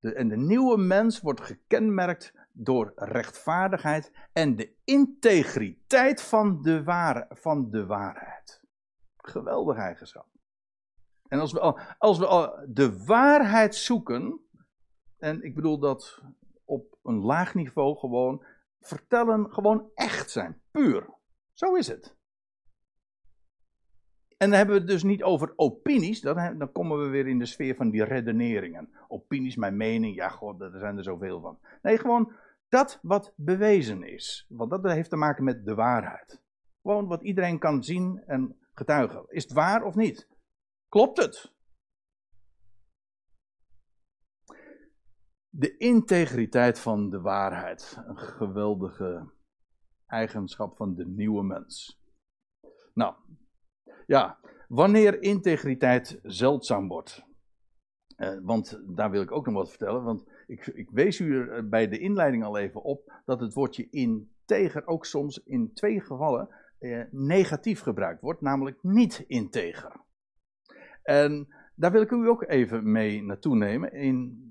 En de nieuwe mens wordt gekenmerkt door rechtvaardigheid en de integriteit van de, waar, van de waarheid. Geweldig eigenschap. En als we, als we de waarheid zoeken, en ik bedoel dat op een laag niveau gewoon, vertellen gewoon echt zijn, puur. Zo is het. En dan hebben we het dus niet over opinies, dan, dan komen we weer in de sfeer van die redeneringen. Opinies, mijn mening, ja god, er zijn er zoveel van. Nee, gewoon dat wat bewezen is. Want dat heeft te maken met de waarheid. Gewoon wat iedereen kan zien en getuigen. Is het waar of niet? Klopt het? De integriteit van de waarheid. Een geweldige eigenschap van de nieuwe mens. Nou, ja, wanneer integriteit zeldzaam wordt. Eh, want daar wil ik ook nog wat vertellen. Want ik, ik wees u er bij de inleiding al even op dat het woordje integer ook soms in twee gevallen eh, negatief gebruikt wordt, namelijk niet integer. En daar wil ik u ook even mee naartoe nemen. In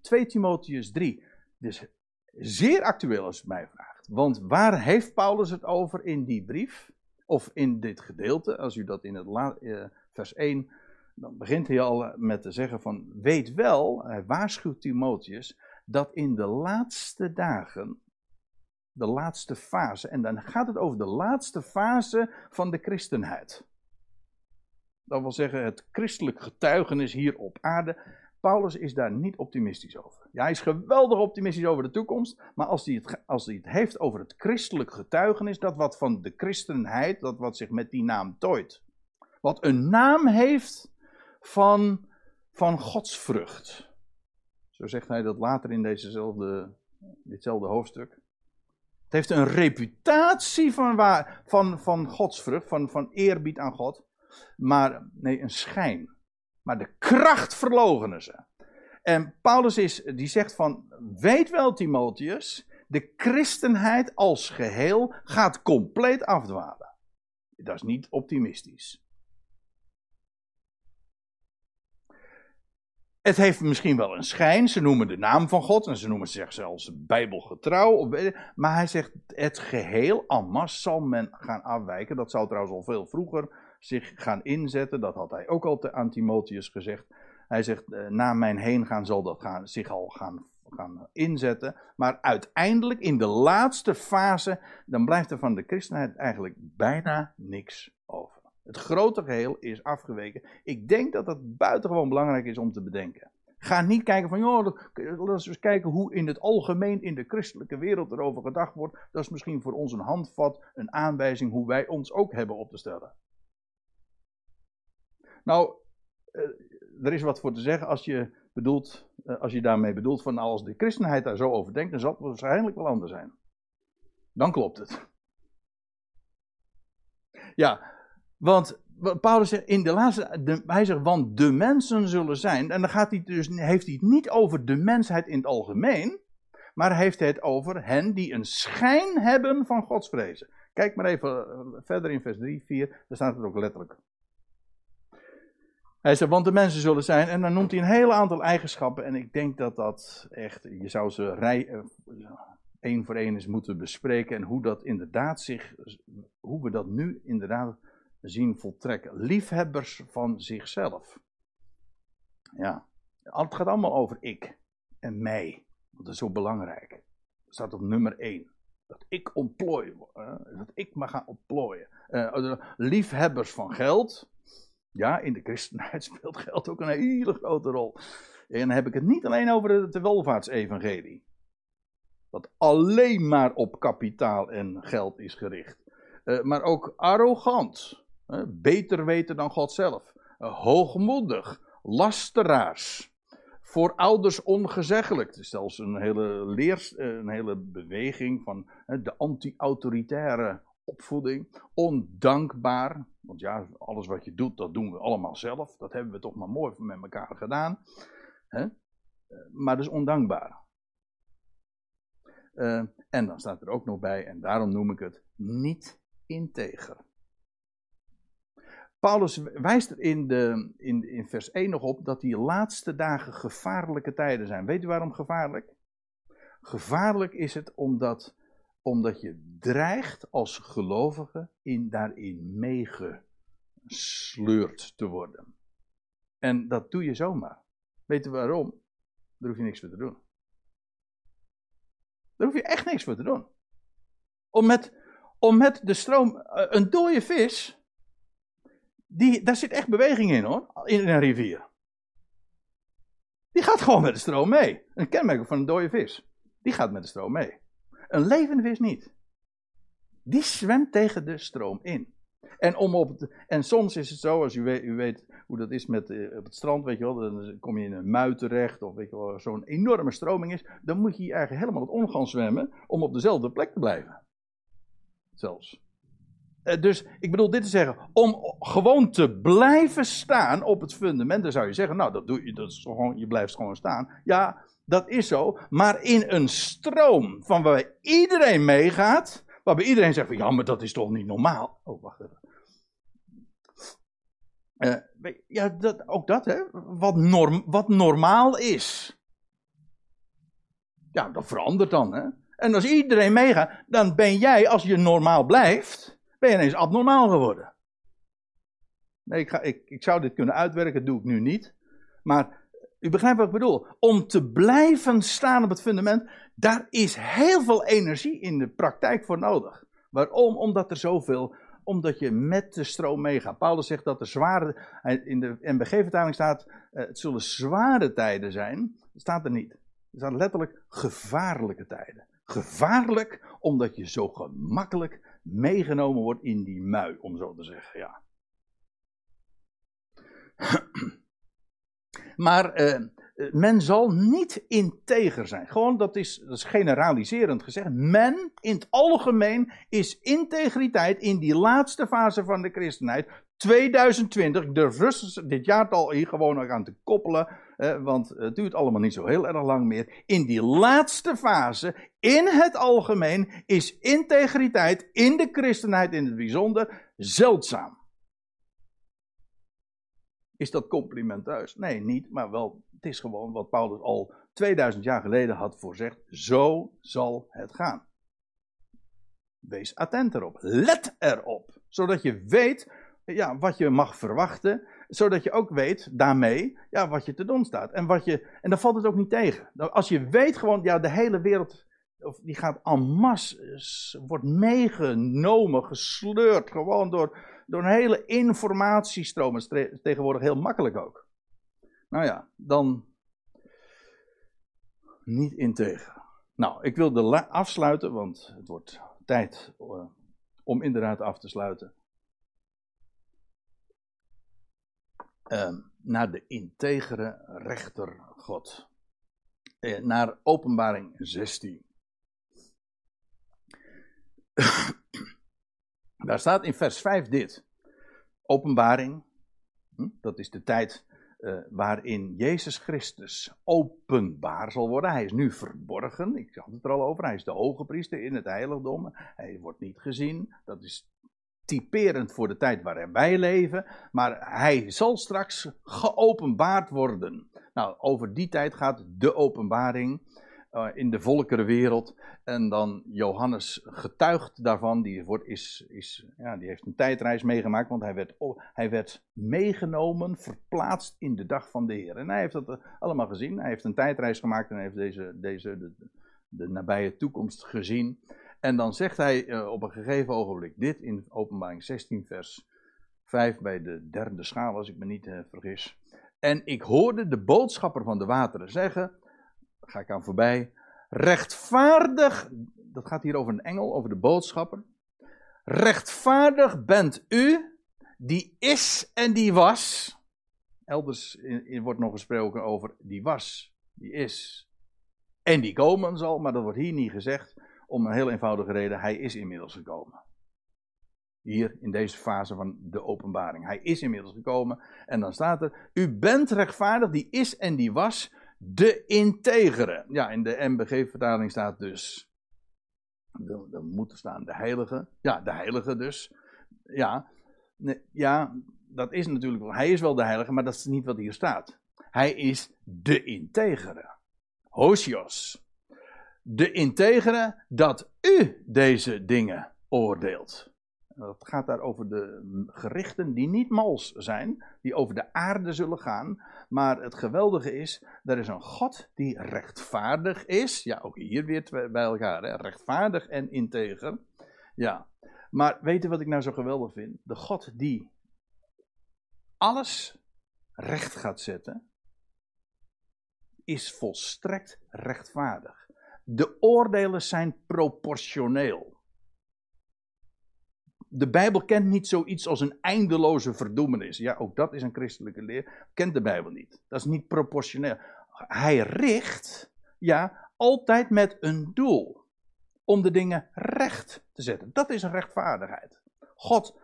2 Timotheus 3. Dus zeer actueel als het mij vraagt. Want waar heeft Paulus het over in die brief? Of in dit gedeelte, als u dat in het uh, vers 1, dan begint hij al met te zeggen van, weet wel, hij waarschuwt Timotheus, dat in de laatste dagen, de laatste fase, en dan gaat het over de laatste fase van de christenheid. Dat wil zeggen, het christelijk getuigenis hier op aarde. Paulus is daar niet optimistisch over. Ja, hij is geweldig optimistisch over de toekomst, maar als hij, het, als hij het heeft over het christelijk getuigenis, dat wat van de christenheid, dat wat zich met die naam tooit, wat een naam heeft van, van godsvrucht. Zo zegt hij dat later in dezezelfde, ditzelfde hoofdstuk. Het heeft een reputatie van, waar, van, van godsvrucht, van, van eerbied aan God, maar nee, een schijn. Maar de kracht verlogenen ze. En Paulus is, die zegt van, weet wel Timotheus, de christenheid als geheel gaat compleet afdwalen. Dat is niet optimistisch. Het heeft misschien wel een schijn. Ze noemen de naam van God en ze noemen zich zelfs bijbelgetrouw. Maar hij zegt, het geheel en zal men gaan afwijken. Dat zou trouwens al veel vroeger zich gaan inzetten. Dat had hij ook al aan Timotheus gezegd. Hij zegt, eh, na mijn heen gaan zal dat gaan, zich al gaan, gaan inzetten. Maar uiteindelijk, in de laatste fase, dan blijft er van de christenheid eigenlijk bijna niks over. Het grote geheel is afgeweken. Ik denk dat dat buitengewoon belangrijk is om te bedenken. Ga niet kijken van, joh, laten we eens kijken hoe in het algemeen in de christelijke wereld erover gedacht wordt. Dat is misschien voor ons een handvat, een aanwijzing hoe wij ons ook hebben op te stellen. Nou, eh, er is wat voor te zeggen als je, bedoelt, eh, als je daarmee bedoelt van nou, als de christenheid daar zo over denkt, dan zal het waarschijnlijk wel anders zijn. Dan klopt het. Ja, want Paulus zegt in de laatste, hij zegt, want de mensen zullen zijn, en dan gaat hij dus, heeft hij het niet over de mensheid in het algemeen, maar heeft hij het over hen die een schijn hebben van godsvrezen. Kijk maar even eh, verder in vers 3, 4, daar staat het ook letterlijk. Hij zegt, want de mensen zullen zijn, en dan noemt hij een hele aantal eigenschappen, en ik denk dat dat echt, je zou ze rij, uh, één voor één eens moeten bespreken, en hoe dat inderdaad zich, hoe we dat nu inderdaad zien voltrekken. Liefhebbers van zichzelf. Ja, het gaat allemaal over ik en mij, dat is zo belangrijk. Dat staat op nummer één. Dat ik ontplooi, dat ik mag gaan ontplooien. Uh, liefhebbers van geld, ja, in de christenheid speelt geld ook een hele grote rol. En dan heb ik het niet alleen over het welvaartsevangelie. Dat alleen maar op kapitaal en geld is gericht. Uh, maar ook arrogant. Beter weten dan God zelf. Uh, hoogmoedig. Lasteraars. Voor ouders ongezeggelijk. Het is zelfs een hele, leer, een hele beweging van de anti-autoritaire opvoeding, ondankbaar. Want ja, alles wat je doet, dat doen we allemaal zelf. Dat hebben we toch maar mooi met elkaar gedaan. Hè? Maar dus ondankbaar. Uh, en dan staat er ook nog bij, en daarom noem ik het niet integer. Paulus wijst er in, de, in, in vers 1 nog op dat die laatste dagen gevaarlijke tijden zijn. Weet u waarom gevaarlijk? Gevaarlijk is het omdat, omdat je dreigt als gelovige in, daarin meegesleurd te worden. En dat doe je zomaar. Weet u waarom? Daar hoef je niks voor te doen. Daar hoef je echt niks voor te doen. Om met, om met de stroom, eh, een dode vis, die, daar zit echt beweging in hoor, in een rivier. Die gaat gewoon met de stroom mee. Een kenmerk van een dode vis. Die gaat met de stroom mee. Een levende vis niet. Die zwemt tegen de stroom in. En, om op en soms is het zo, als u weet, u weet hoe dat is met, uh, op het strand, weet je wel, dan kom je in een mui terecht, of weet je wel, zo'n enorme stroming is, dan moet je eigenlijk helemaal het om gaan zwemmen om op dezelfde plek te blijven. Zelfs. Uh, dus ik bedoel dit te zeggen, om gewoon te blijven staan op het fundament, dan zou je zeggen, nou, dat doe je, dat is gewoon, je blijft gewoon staan. Ja, dat is zo, maar in een stroom van waar iedereen meegaat, waarbij iedereen zegt van, ja, maar dat is toch niet normaal. Oh, wacht even. Uh, ja, dat, ook dat, hè? Wat, norm, wat normaal is. Ja, dat verandert dan, hè? En als iedereen meegaat, dan ben jij, als je normaal blijft, ben je ineens abnormaal geworden. Nee, ik, ga, ik, ik zou dit kunnen uitwerken, doe ik nu niet. Maar u begrijpt wat ik bedoel. Om te blijven staan op het fundament, daar is heel veel energie in de praktijk voor nodig. Waarom? Omdat er zoveel omdat je met de stroom meegaat. Paulus zegt dat er zware, in de NBG-vertaling staat, eh, het zullen zware tijden zijn. Dat staat er niet. Er staat letterlijk gevaarlijke tijden. Gevaarlijk omdat je zo gemakkelijk meegenomen wordt in die mui, om zo te zeggen. Ja. Maar eh, men zal niet integer zijn. Gewoon, dat is, dat is generaliserend gezegd. Men in het algemeen is integriteit in die laatste fase van de christenheid. 2020, ik durf rustig dit jaartal hier gewoon nog aan te koppelen. Eh, want het duurt allemaal niet zo heel erg lang meer. In die laatste fase, in het algemeen, is integriteit in de christenheid in het bijzonder zeldzaam. Is dat complimenteus? Nee, niet, maar wel, het is gewoon wat Paulus al 2000 jaar geleden had voorzegd. Zo zal het gaan. Wees attent erop. Let erop. Zodat je weet ja, wat je mag verwachten. Zodat je ook weet daarmee ja, wat je te doen staat. En, wat je, en dan valt het ook niet tegen. Nou, als je weet gewoon, ja, de hele wereld of die gaat en masse, wordt meegenomen, gesleurd, gewoon door, door een hele informatiestroom. Dat is tegenwoordig heel makkelijk ook. Nou ja, dan niet integer. Nou, ik wilde afsluiten, want het wordt tijd uh, om inderdaad af te sluiten. Uh, naar de integere rechter God. Uh, naar openbaring 16. Daar staat in vers 5 dit. Openbaring, hm, dat is de tijd uh, waarin Jezus Christus openbaar zal worden. Hij is nu verborgen, ik had het er al over. Hij is de hoge priester in het heiligdom. Hij wordt niet gezien. Dat is typerend voor de tijd waarin wij leven. Maar hij zal straks geopenbaard worden. Nou, over die tijd gaat de openbaring. Eh, in de volkerenwereld. En dan Johannes getuigt daarvan. Die, wordt, is, is, ja, die heeft een tijdreis meegemaakt, want hij werd, hij werd meegenomen, verplaatst in de dag van de Heer. En hij heeft dat eh, allemaal gezien. Hij heeft een tijdreis gemaakt en heeft deze, deze de, nabije toekomst gezien. En dan zegt hij uh, op een gegeven ogenblik dit in openbaring 16 vers 5 bij de derde schaal, als ik me niet vergis. En ik hoorde de boodschapper van de wateren zeggen ga ik aan voorbij. Rechtvaardig, dat gaat hier over een engel, over de boodschapper. Rechtvaardig bent u, die is en die was. Elders wordt nog gesproken over die was, die is en die komen zal, maar dat wordt hier niet gezegd om een heel eenvoudige reden. Hij is inmiddels gekomen. Hier in deze fase van de openbaring. Hij is inmiddels gekomen. En dan staat er: U bent rechtvaardig, die is en die was de integere. Ja, in de MBG-vertaling staat dus. Er moet staan de heilige. Ja, de heilige dus. Ja, ja dat is natuurlijk wel, hij is wel de heilige, maar dat is niet wat hier staat. Hij is de integere. Hosios. De integere dat u deze dingen oordeelt. Dat gaat daar over de gerichten die niet mals zijn, die over de aarde zullen gaan. Maar het geweldige is, er is een God die rechtvaardig is. Ja, ook hier weer bij elkaar, hè? rechtvaardig en integer. Ja, maar weet wat ik nou zo geweldig vind? De God die alles recht gaat zetten, is volstrekt rechtvaardig. De oordelen zijn proportioneel de Bijbel kent niet zoiets als een eindeloze verdoemenis. Ja, ook dat is een christelijke leer. Kent de Bijbel niet. Dat is niet proportioneel. Hij richt, ja, altijd met een doel. Om de dingen recht te zetten. Dat is een rechtvaardigheid. God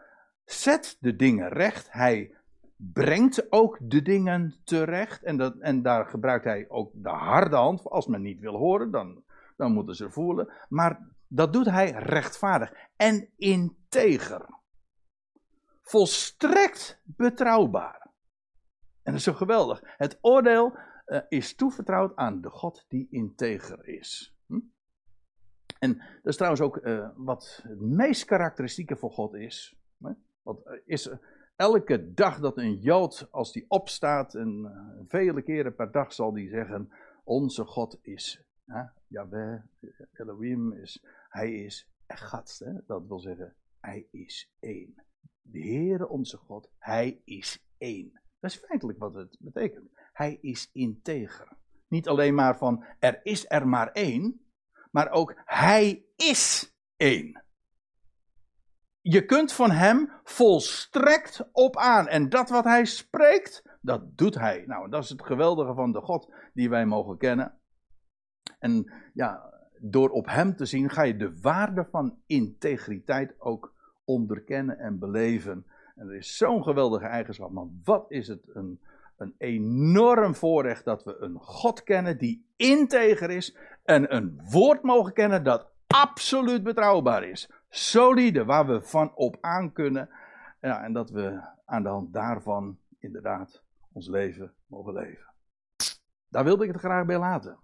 zet de dingen recht. Hij brengt ook de dingen terecht. En, dat, en daar gebruikt hij ook de harde hand. Als men niet wil horen, dan, dan moeten ze voelen. Maar dat doet hij rechtvaardig en integer. Volstrekt betrouwbaar. En dat is zo geweldig. Het oordeel uh, is toevertrouwd aan de God die integer is. Hm? En dat is trouwens ook uh, wat het meest karakteristieke voor God is. Hè? Wat uh, is elke dag dat een Jood, als die opstaat, en vele keren per dag zal die zeggen: Onze God is. Hè? Yahweh, Elohim is hij is echad, hè? dat wil zeggen, hij is één. De Heere onze God, hij is één. Dat is feitelijk wat het betekent. Hij is integer. Niet alleen maar van er is er maar één, maar ook hij is één. Je kunt van hem volstrekt op aan. En dat wat hij spreekt, dat doet hij. Nou, dat is het geweldige van de God die wij mogen kennen. En ja, door op hem te zien, ga je de waarde van integriteit ook onderkennen en beleven. En er is zo'n geweldige eigenschap. Maar wat is het een, een enorm voorrecht dat we een God kennen die integer is. En een woord mogen kennen dat absoluut betrouwbaar is. Solide, waar we van op aan kunnen. Ja, en dat we aan de hand daarvan inderdaad ons leven mogen leven. Daar wilde ik het graag bij laten.